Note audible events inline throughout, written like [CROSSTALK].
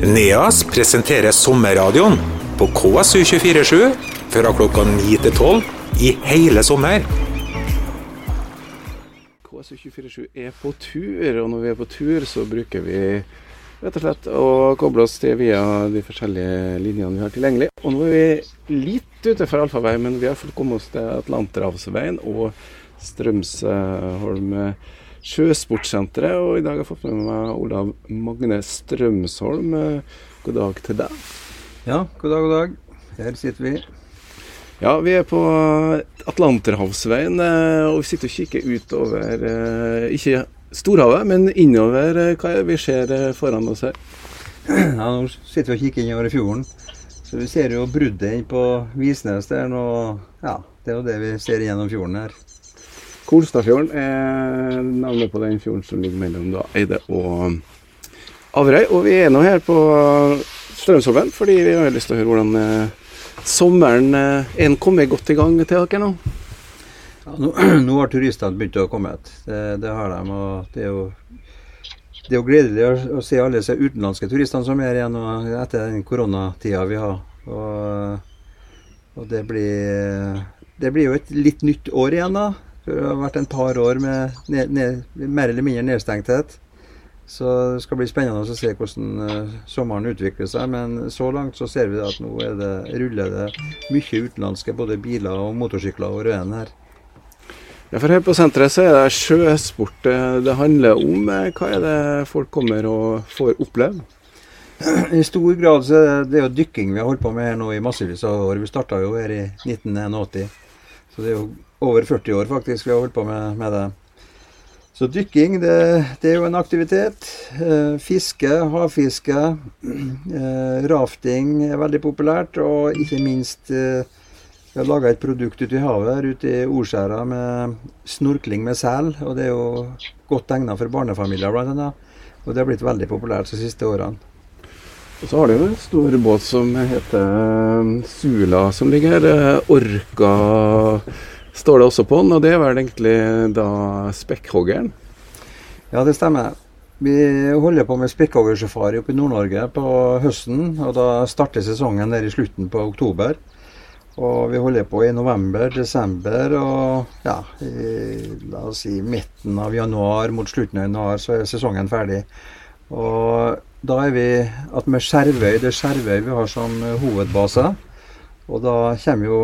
NEAS presenterer sommerradioen på KSU247 fra klokka 9 til 12 i hele sommer. KSU247 er på tur, og når vi er på tur, så bruker vi rett og slett å koble oss til via de forskjellige linjene vi har tilgjengelig. Og nå er vi litt utenfor allfarvei, men vi har fått komme oss til Atlanterhavsveien og Strømsholm sjøsportsenteret. Og i dag har jeg fått med meg Olav Magne Strømsholm. God dag til deg. Ja, god dag, god dag. Her sitter vi. Ja, vi er på Atlanterhavsveien, eh, og vi sitter og kikker utover eh, ikke storhavet, men innover. Eh, hva er det vi ser foran oss her? Ja, Nå sitter vi og kikker innover i fjorden. Så vi ser jo bruddet inn på Visnes der nå. Ja, det er jo det vi ser gjennom fjorden her. Kolstadfjorden er navnet på den fjorden som ligger mellom da, Eide og Averøy. Og vi er nå her på Strømsholmen fordi vi har lyst til å høre hvordan eh, sommeren eh, er kommet godt i gang til dere nå. Ja, nå, [CLEARS THROAT] nå, har turistene begynt å komme. Det, det har de. og det er jo det er jo gledelig å, å se alle disse utenlandske turistene som er igjen etter den koronatida vi har. Og, og det, blir, det blir jo et litt nytt år igjen, da. Det har vært en par år med ned, ned, mer eller mindre nedstengthet. Så det skal bli spennende å se hvordan uh, sommeren utvikler seg. Men så langt så ser vi at nå det, ruller det mye utenlandske både biler og motorsykler over veien her. Ja, for Her på senteret så er det sjøsport det handler om. Hva er det folk kommer og får oppleve? [CLEARS THROAT] I stor grad så er det jo dykking vi har holdt på med her nå i massevis av år. Vi starta jo her i 1981. Så det er jo over 40 år faktisk vi har holdt på med, med det. Så dykking, det, det, er jo en aktivitet. Eh, fiske, havfiske, [CLEARS THROAT] eh, rafting er veldig populært. Og ikke minst eh, vi har laga et produkt ute i havet her ute i Orskjæra med snorkling med sel. Og det er jo godt egna for barnefamilier, blant annet. Og det har blitt veldig populært de siste årene. Og så har du jo en stor båt som heter Sula, som ligger her. Orka står det også på den, og det er vel egentlig da spekkhoggeren? Ja, det stemmer. Vi holder på med spekkhoggersafari oppe i Nord-Norge på høsten. og Da starter sesongen der i slutten på oktober. Og vi holder på i november, desember og ja, i, la oss si midten av januar mot slutten av januar så er sesongen ferdig. Og da er vi at med Skjervøy. Det er Skjervøy vi har som hovedbase. Og da kommer jo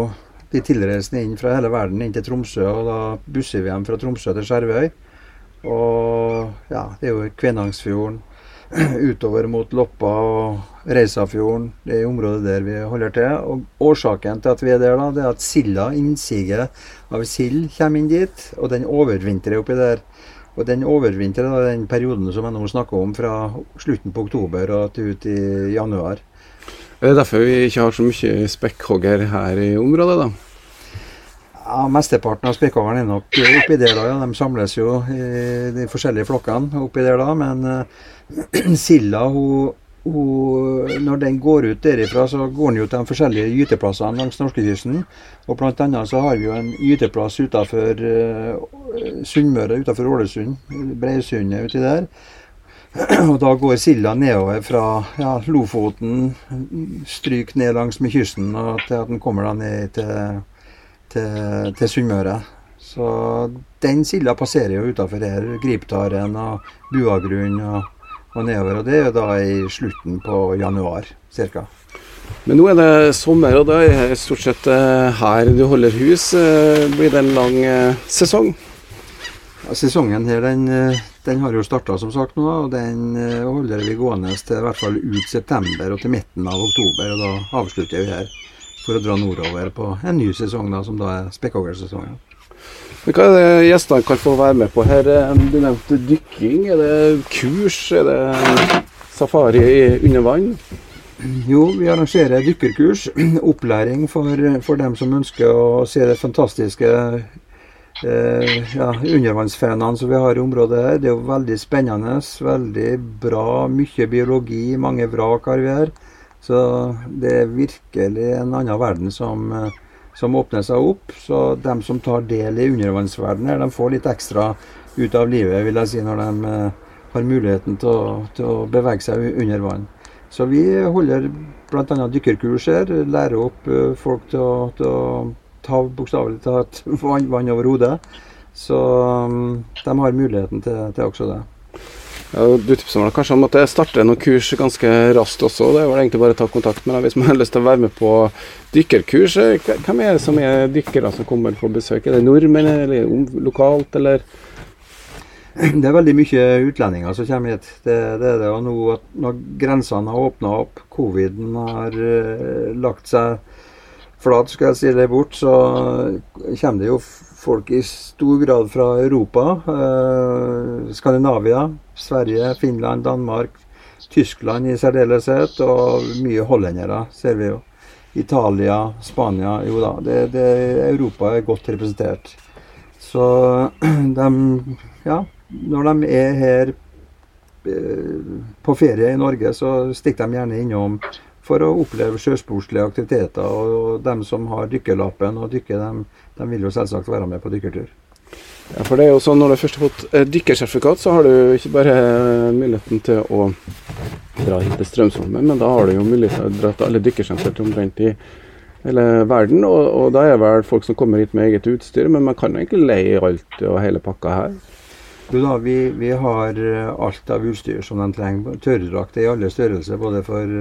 de tilreisende inn fra hele verden inn til Tromsø, og da busser vi dem fra Tromsø til Skjervøy. Og ja, det er jo Kvænangsfjorden, [CLEARS THROAT] utover mot Loppa og Reisafjorden. Det er området der vi holder til. Og årsaken til at vi er der, da, det er at silda, innsiget av sild, kommer inn dit, og den overvintrer oppi der. Og den overvintrer da, den perioden som jeg nå snakker om, fra slutten på oktober og til ut i januar. Det er derfor vi ikke har så mye spekkhogger her i området, da? Ja, Mesteparten av spekkhoggerne er nok oppi der, da. Ja. De samles jo i de forskjellige flokkene oppi der, da. Men [CLEARS THROAT] uh, silda, hun, hun, når den går ut derifra, så går den jo til de forskjellige gyteplassene langs norskekysten. Og blant annet så har vi jo en gyteplass utafor uh, Sunnmøre, utafor Ålesund. Breisundet uti der. [CLEARS THROAT] Og da går silda nedover fra ja, Lofoten, stryk ned langs med kysten, og til at den kommer da ned til, til, til Sunnmøre. Så den silda passerer jo utafor her. Griptaren og Buagrunn og, og, nedover. Og det er jo da i slutten på januar ca. Men nå er det sommer, og da er det stort sett eh, her du holder hus. Eh, blir det en lang eh, sesong? Ja, sesongen her den den har jo starta som sagt nå, og den eh, holder vi gående til i hvert fall ut september og til midten av oktober. og Da avslutter vi her for å dra nordover på en ny sesong, da, som da er spekkhoggersesongen. Hva er det gjestene kan få være med på her? Du nevnte dykking. Er det kurs? Er det safari under vann? Jo, vi arrangerer dykkerkurs. [CLEARS THROAT] Opplæring for, for dem som ønsker å se det fantastiske eh, ja, undervannsfenene som vi har i området her. Det er jo veldig spennende. Veldig bra. Mye biologi. Mange vrak har vi her. Så det er virkelig en annen verden som, eh, som åpner seg opp. Så de som tar del i undervannsverdenen, de får litt ekstra ut av livet, vil jeg si, når de eh, har muligheten til å, til å bevege seg under vann. Så vi holder bl.a. dykkerkurs her. Lærer opp eh, folk til å, til å ta bokstavelig talt [LAUGHS] vann, vann over hodet. Så um, de har muligheten til, til også det. Ja, du tipsa meg kanskje om at jeg starter noen kurs ganske raskt også. Det var egentlig bare å ta kontakt med deg hvis man har lyst til å være med på dykkerkurs. Hvem er det som er dykkere som kommer på besøk? Er det nordmenn eller lokalt, eller? [CLEARS THROAT] Det er veldig mye utlendinger som kommer hit. Det, det er det. Og nå når grensene har åpna opp, coviden har uh, lagt seg flat, skal jeg si det bort, så kommer det jo folk i stor grad fra Europa. Eh, Skandinavia, Sverige, Finland, Danmark, Tyskland i særdeleshet. Og mye hollendere, ser vi jo. Italia, Spania. Jo da, det, det, Europa er godt representert. Så [CLEARS THROAT] de Ja når de er her eh, på ferie i Norge, så stikker de gjerne innom for å oppleve sjøsportslige aktiviteter. Og dem som har dykkerlappen og dykker, dem, dem vil jo selvsagt være med på dykkertur. Ja, for det er jo sånn Når du først har fått eh, dykkersertifikat, så har du ikke bare muligheten til å dra hit til Strømsholmen, men da har du jo mulighet til å dra til alle dykkersenter omtrent i hele verden. Og, og, da er det vel folk som kommer hit med eget utstyr, men man kan jo egentlig leie alt og hele pakka her. Jo da, vi, vi, har eh, alt av utstyr som de trenger. Tørrdrakter i alle størrelser, både for,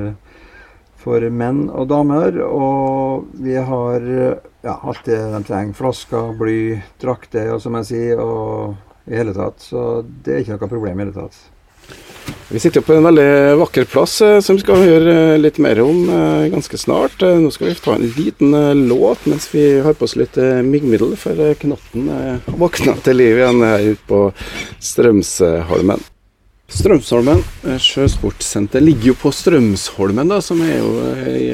for, menn og damer. Og vi har ja, alt det de trenger. Flasker, bly, drakter, som jeg sier, og i hele tatt. Så det er ikke noe problem i hele tatt. Vi sitter på en veldig vakker plass eh, som vi skal høre eh, litt mer om eh, ganske snart. Nå skal vi ta en liten låt mens vi har på oss litt myggmiddel, for knotten våkna til liv igjen her ute på Strømsholmen. Strømsholmen sjøsportsenter ligger jo på Strømsholmen, da, som er jo ei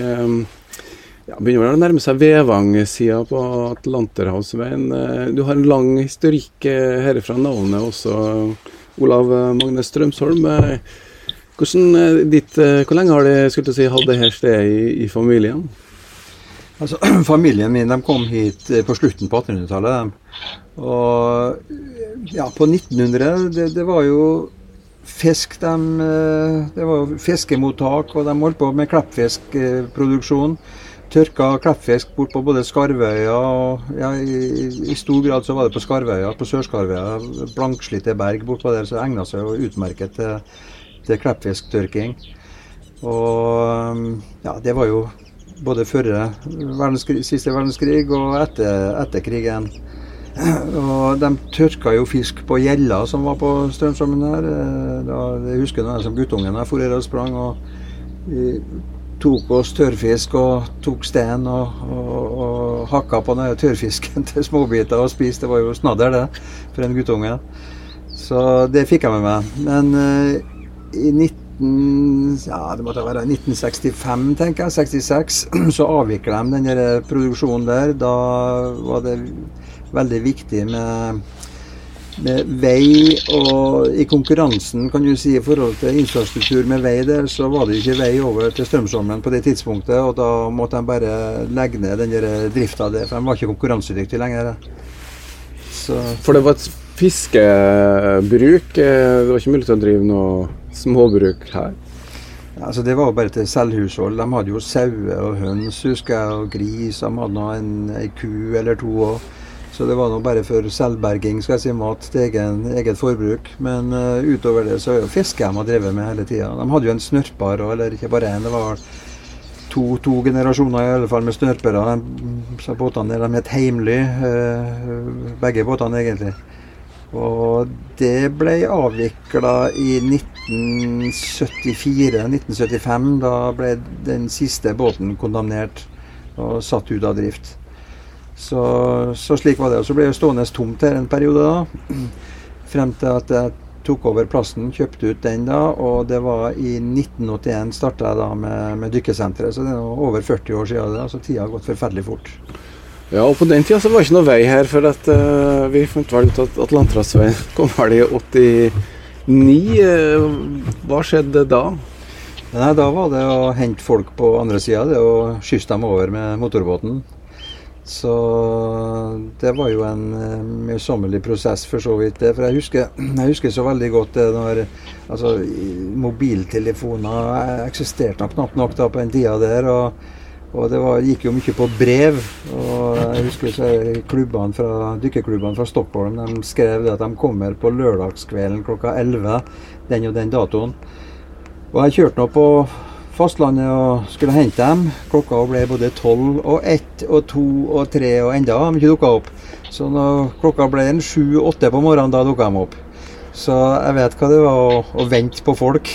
ja, begynner å nærme seg Vevang-sida på Atlanterhavsveien. Du har en lang historikk herfra navnet også. Olav Magne Strømsholm. Hvordan, ditt, hvor lenge har de si, hatt det her stedet i, i familien? Altså, [CLEARS THROAT] Familien min de kom hit eh, på slutten på 1800-tallet. Og ja, på 1900 det, det var jo fisk de, eh, Det var fiskemottak, og de holdt på med kleppfiskproduksjon. tørka kleppfisk bort på både Skarvøya og ja, i, i, stor grad så var det på Skarvøya, på Sør-Skarvøya. Blankslitte berg bortpå der, så egna seg jo utmerket til, til kleppfisktørking. Og ja, det var jo både før siste verdenskrig og etter, etter krigen. Og de tørka jo fisk på gjella som var på Strømsholmen her. Da, jeg husker da jeg som guttungen jeg for og sprang. og tok oss tørrfisk og tok stein og, og, og hakka på den tørrfisken [LAUGHS] til småbiter og spiste. Det var jo snadder, det, for en guttunge. Så det fikk jeg med meg. Men uh, i 19, ja, det måtte være 1965, tenker jeg, 66, [CLEARS THROAT] så avvikla de den produksjonen der. Da var det veldig viktig med med vei og i konkurransen, kan du si, i forhold til infrastruktur med vei der, så var det ikke vei over til Strømsholmen på det tidspunktet. Og da måtte de bare legge ned den drifta der, for de var ikke konkurransedyktige lenger. Så. For det var et fiskebruk? Eh, det var ikke mulig til å drive noe småbruk her? Altså Det var jo bare til selvhushold. De hadde jo sauer og høns, husker jeg, og gris. De hadde en, en ku eller to òg. Så det var nå bare for selvberging, skal jeg si, mat til egen, eget forbruk. Men uh, utover det så er jo fiske de har drevet med hele tida. De hadde jo en snørper, eller ikke bare én. Det var to, to, generasjoner i alle fall med snørpere. Så båtene de het Heimly, uh, begge båtene egentlig. Og det ble avvikla i 1974-1975. Da ble den siste båten kondamnert og satt ut av drift. Så, så, slik var det. Og så ble jeg stående tomt her en periode, da. Frem til at jeg tok over plassen, kjøpte ut den da. Og det var i 1981 starta jeg da med, med dykkesenteret. Så det er over 40 år siden. Da, så tida har gått forferdelig fort. Ja, og på den tida så var det ikke noe vei her, for at uh, vi fant vel ut at Atlanterhavsveien [LAUGHS] kom vel i 89. Uh, hva skjedde da? Nei, Da var det å hente folk på andre sida, det å skysse dem over med motorbåten. Så det var jo en eh, møysommelig prosess for så vidt. det, For jeg husker, jeg husker så veldig godt det når altså, Mobiltelefoner eksisterte knapt nok da på den tida der. og og det var, gikk jo mye på brev. og Jeg husker så klubbene fra, Dykkerklubbene fra Stockholm de skrev at de kommer på lørdagskvelden klokka 11 den og den datoen. Og jeg kjørte nå på fastlandet og skulle hente dem. Klokka ble både 12 og 1 og 2 og 3 og enda har de ikke dukka opp. Så når klokka ble en 7-8 på morgenen, da dukka de opp. Så jeg vet hva det var å, å vente på folk.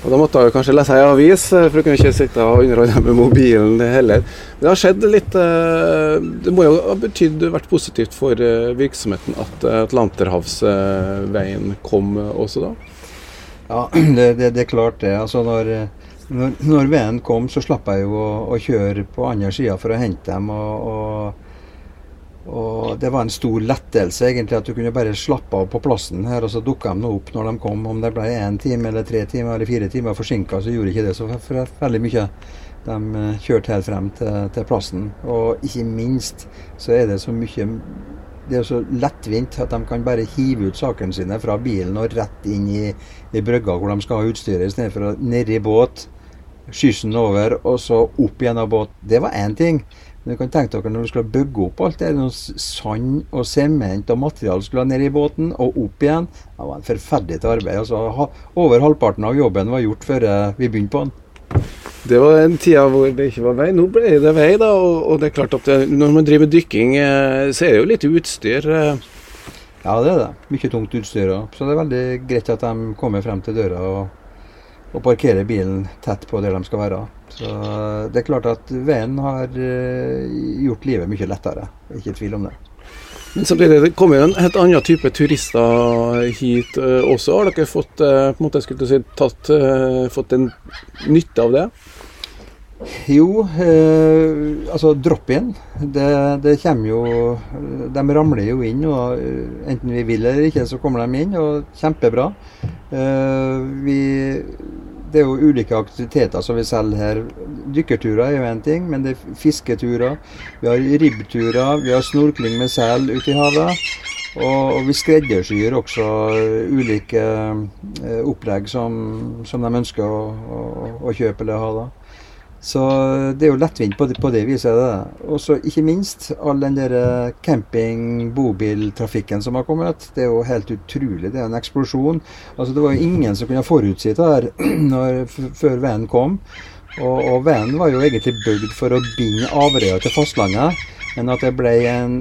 Og Da måtte jeg kanskje lese ei avis, eh, for du kunne ikke sitte og underholde med mobilen heller. Men det har skjedd litt eh, Det må jo ha betydd vært positivt for eh, virksomheten at Atlanterhavsveien kom også da? Ja, [CLEARS THROAT] det, det, det er klart det. Altså når, når, når veien kom, så slapp jeg jo å, å kjøre på andre sida for å hente dem. og, og og Det var en stor lettelse egentlig at du kunne bare slappe av på plassen her, og så dukka de opp når de kom. Om det ble én time eller tre timer eller fire timer forsinka, så gjorde ikke det så veldig mye. De eh, kjørte helt frem til, til, plassen. Og ikke minst så er det så mye Det er så lettvint at de kan bare hive ut sakene sine fra bilen og rett inn i, i brygga hvor de skal ha utstyret, istedenfor nedi båt, skysse over og så opp igjen av båt. Det var én ting. Men du kan tenke dere når du skulle bygge opp alt det, noe sand og sement og materiale skulle ned i båten og opp igjen. Det var en forferdelig arbeid. Altså, over halvparten av jobben var gjort før eh, vi begynte på den. Det var en tid hvor det ikke var vei. Nå ble det vei, da. Og, det er klart at det, når man driver med dykking, eh, så er det jo litt utstyr. Eh. Ja, det er det. Mye tungt utstyr. Så det er veldig greit at de kommer frem til døra og, og parkerer bilen tett på der de skal være. Så det er klart at veien har eh, gjort livet mye lettere. Ikke tvil om det. Men samtidig det kommer jo en helt annen type turister hit eh, også. Har dere fått, eh, på en måte, skulle si, tatt, fått en nytte av det? Jo, eh, altså drop-in. Det, det, kommer jo De ramler jo inn. og Enten vi vil eller ikke, så kommer de inn. Og kjempebra. Eh, vi det er jo ulike aktiviteter som vi selger her. Dykkerturer er jo én ting, men det er fisketurer. Vi har ribbturer, vi har snorkling med sel ute i havet. Og, og vi skreddersyr også ulike eh, opplegg som, som, de ønsker å, å, å kjøpe eller ha. da. Så det er jo lettvint på det, på det viset. det. Og så ikke minst all den der eh, camping-bobiltrafikken som har kommet. Det er jo helt utrolig. Det er en eksplosjon. Altså Det var jo ingen som kunne forutsi det her [CLEARS THROAT] når, før veien kom. Og, og veien var jo egentlig bygd for å binde Averøya til fastlandet. Men at det ble en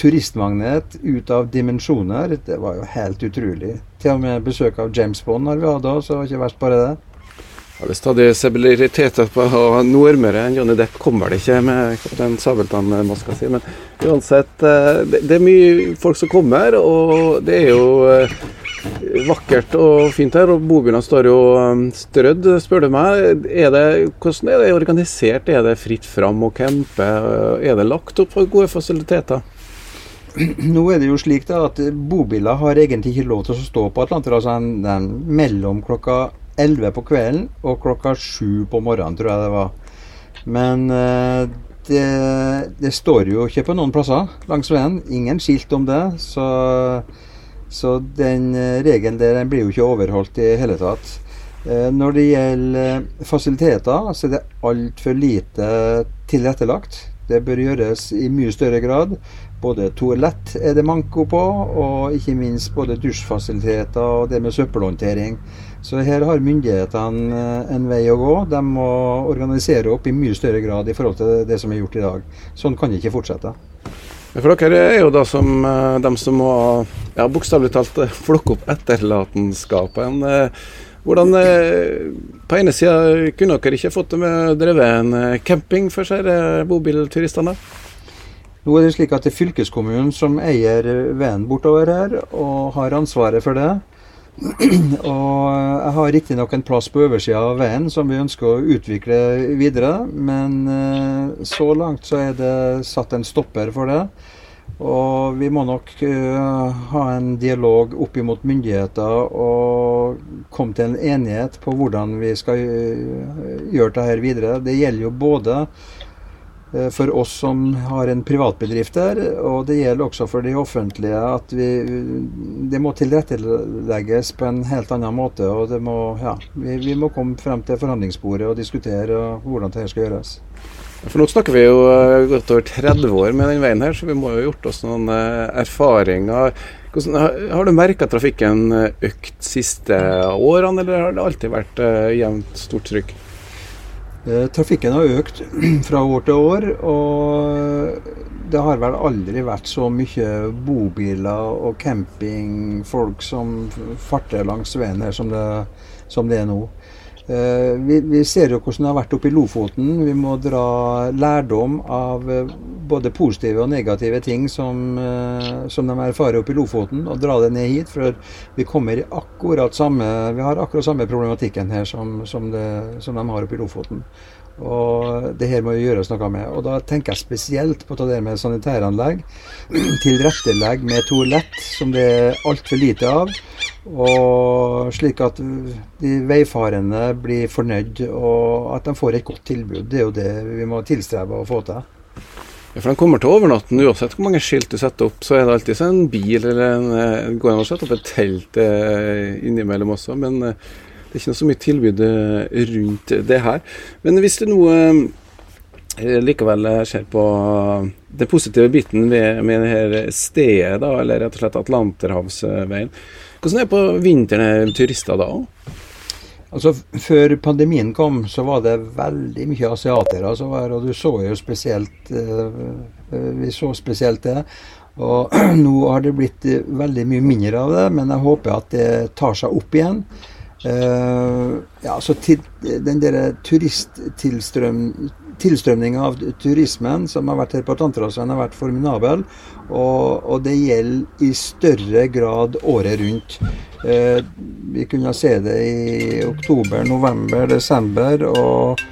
turistmagnet ut av dimensjoner, det var jo helt utrolig. Til og med besøk av James Bond har vi hatt da, så det var ikke verst bare det. Ja, det stadig sebiliteter på nordmøre enn Johnny Depp kommer det ikke med Kaptein Sabeltann-maska si. Men uansett, eh, det er mye folk som kommer, og det er jo eh, vakkert og fint her. Og bobilene står jo eh, strødd, spør du meg. Er det, hvordan er det organisert? Er det fritt fram å campe? Er det lagt opp for gode fasiliteter? Nå er det jo slik da at bobiler har egentlig ikke lov til å stå på Atlanterhavsenden mellom klokka 11 på kvelden og klokka 7 på morgenen, tror jeg det var. Men eh, det, det, står jo ikke på noen plasser langs veien. Ingen skilt om det. Så, så den eh, regelen der den blir jo ikke overholdt i hele tatt. Eh, når det gjelder fasiliteter, så er det altfor lite tilrettelagt. Det bør gjøres i mye større grad. Både toalett er det manko på, og ikke minst både dusjfasiliteter og det med søppelhåndtering. Så her har myndighetene eh, en vei å gå. De må organisere opp i mye større grad i forhold til det som er gjort i dag. Sånn kan det ikke fortsette. For dere er jo da som eh, de som må ja, bokstavelig talt eh, flokke opp etterlatenskapen. Hvordan På ene sida kunne dere ikke fått drevet en camping for seg, bobilturistene? Nå er det slik at det er fylkeskommunen som eier veien bortover her, og har ansvaret for det. [CLEARS THROAT] Og jeg har riktignok en plass på oversida av veien som vi ønsker å utvikle videre, men eh, så langt så er det satt en stopper for det. Og vi må nok uh, ha en dialog opp imot myndigheter og komme til en enighet på hvordan vi skal uh, gjøre dette videre. Det gjelder jo både Eh, for oss som har en privatbedrift der, og det gjelder også for de offentlige, at vi, det må tilrettelegges på en helt annen måte. og må, ja, vi, vi må komme frem til forhandlingsbordet og diskutere hvordan dette skal gjøres. For Nå snakker vi jo eh, godt over 30 år med den veien her, så vi må jo ha gjort oss noen eh, erfaringer. Hvordan, har du merka trafikken økt siste årene, eller har det alltid vært jevnt stort trykk? Eh, trafikken har økt [CLEARS THROAT] fra år til år, og det har vel aldri vært så mye bobiler og campingfolk som farter langs veien her som det, som det er nå. Eh, vi, vi, ser jo hvordan det har vært oppe i Lofoten. Vi må dra lærdom av eh, både positive og negative ting som, eh, som de erfarer oppe i Lofoten, og dra det ned hit. For vi kommer i akkurat samme Vi har akkurat samme problematikken her som, som, det, som de har oppe i Lofoten. Og det her må jo gjøres noe med. Og da tenker jeg spesielt på det med sanitæranlegg. [CLEARS THROAT] Tilrettelegg med toalett, som det er altfor lite av. Og slik at de veifarende blir fornøyd, og at de får et godt tilbud. Det er jo det vi må tilstrebe å få til. Ja, for De kommer til overnatten uansett hvor mange skilt du setter opp. Så er det alltid en bil eller en, eh, går an å sette opp et telt eh, innimellom også. Men eh, det er ikke noe så mye tilbud eh, rundt det her. Men hvis det nå eh, likevel ser på den positive biten ved, med her stedet, da, eller rett og slett Atlanterhavsveien, hvordan er det på vinteren turister da? Altså, Før pandemien kom, så var det veldig mye asiatere som og du så jo spesielt eh, Vi så spesielt det. Og [CLEARS THROAT] nå har det blitt veldig mye mindre av det, men jeg håper at det tar seg opp igjen. Uh, ja, så til, den der tilstrømninga av turismen som har vært her på Tantrasveien, har vært formidabel. Og, og, det gjelder i større grad året rundt. Eh, vi kunne se det i oktober, november, desember og,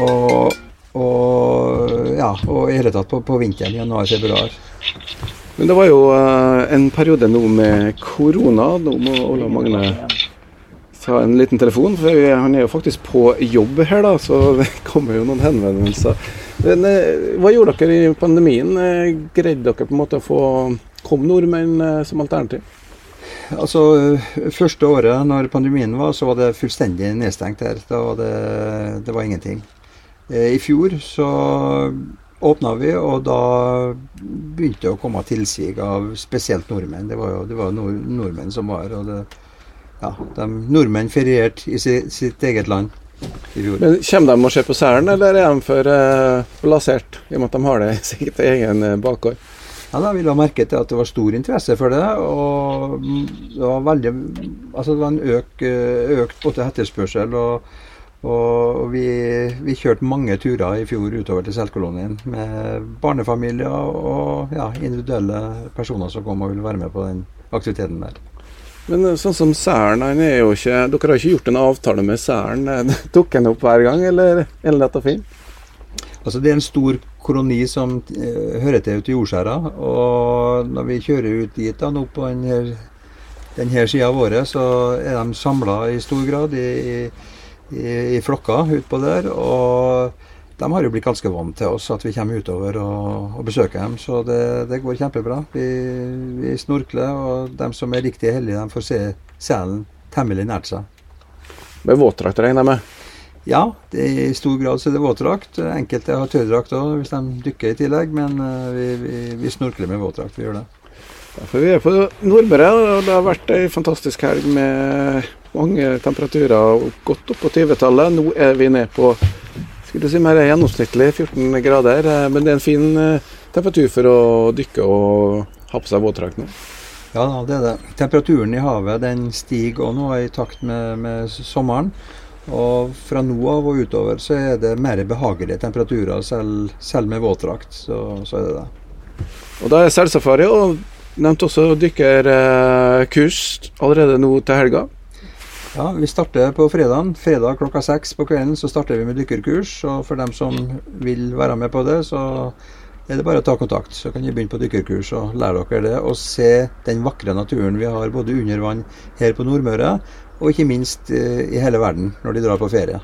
og, og ja, og i hele tatt på, på vinteren, januar-februar. Men det var jo uh, en periode nå med korona. Nå må Ola Magne ta en liten telefon, for han er jo faktisk på jobb her, da, så [LAUGHS] det kommer jo noen henvendelser. Men, eh, hva gjorde dere i pandemien? Eh, greide dere på en måte å få Kom nordmenn eh, som alternativ? Altså, Første året når pandemien var, så var det fullstendig nedstengt her. Da var det, det var ingenting. I fjor så åpna vi, og da begynte det å komme tilsig av spesielt nordmenn. Det var jo det var nordmenn som var og det ja, de nordmenn ferierte i sitt, sitt eget land i fjor. Men Kommer de og ser på Særen, eller er de for uh, blasert, i og med at de har det i [LAUGHS] sitt egen uh, bakgård? Ja, Da ville jeg merke til at det var stor interesse for det. Og det var veldig Altså det var en øk, eh, økt både etterspørsel. Og, og vi, vi, kjørte mange turer i fjor utover til Selkolonien med barnefamilier og ja, individuelle personer som kom og ville være med på den aktiviteten der. Men eh, sånn som Særen, han er jo ikke Dere har ikke gjort en avtale med Særen? [LAUGHS] Tok han opp hver gang, eller er det lett å finne? Altså Det er en stor koloni som eh, hører til ute i jordskjæra. Og når vi kjører ut dit da, nå på denne, denne sida av året, så er de samla i stor grad i, i, i flokker utpå der. Og de har jo blitt ganske vant til oss, at vi kommer utover og, og besøker dem. Så det, det går kjempebra. Vi, vi, snorkler, og de som er riktig heldige, de får se selen temmelig nært seg. Med våtdrakt, regner jeg med? Ja, det, i stor grad så er det våtdrakt. Enkelte har tørrdrakt òg hvis de dykker i tillegg, men uh, vi, vi, vi, snorkler med våtdrakt. Vi gjør det. Derfor vi er på Nordmøre, og det har vært ei fantastisk helg med mange temperaturer godt opp på 20-tallet. Nå er vi ned på skulle si mer gjennomsnittlig 14 grader, eh, men det er en fin eh, temperatur for å dykke og ha på seg våtdrakt nå. Ja, det er det. Temperaturen i havet den stiger òg nå i takt med, med, sommeren. Og fra nå av og utover så er det mer behagelige temperaturer, selv, selv med våtdrakt. Så, så, er det det. Og da er selsafari og nevnte også dykkerkurs allerede nå til helga. Ja, Vi starter på fredagen. Fredag klokka seks på kvelden så starter vi med dykkerkurs. Og for dem som vil være med på det, så er det bare å ta kontakt. Så kan dere begynne på dykkerkurs og lære dere det. Og se den vakre naturen vi har både under vann her på Nordmøre, og ikke minst eh, i hele verden når de drar på ferie.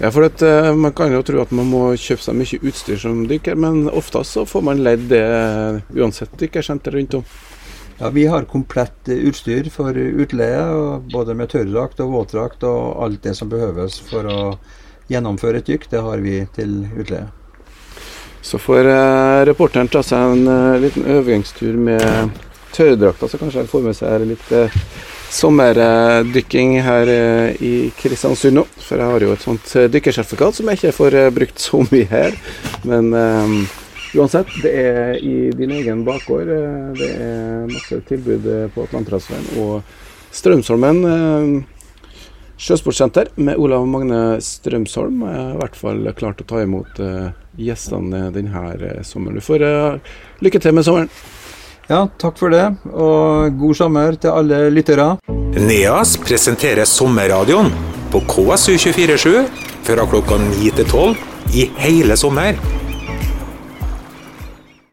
Ja, for at, eh, Man kan jo tro at man må kjøpe seg mye utstyr som dykker, men ofte så får man leid det uansett dykkersenter rundt om. Ja, Vi har komplett utstyr for utleie, både med tørrdrakt og våtdrakt og alt det som behøves for å gjennomføre et dykk. Det har vi til utleie. Så får eh, reporteren ta seg en eh, liten øvingstur med tørrdrakta, så kanskje han får med seg litt eh, sommerdykking her eh, i Kristiansund nå. For jeg har jo et sånt eh, dykkersertifikat som jeg ikke får eh, brukt så mye her. Men eh, uansett, det er i din egen bakgård. eh, Det er masse tilbud eh, på Atlanterhavsveien og Strømsholmen. eh, Sjøsportsenter med Olav Magne Strømsholm er i hvert fall klart å ta imot gjestene denne sommeren. Du får lykke til med sommeren. Ja, takk for det, og god sommer til alle lyttere. NEAS presenterer sommerradioen på KSU247 fra klokka 9 til 12 i hele sommer.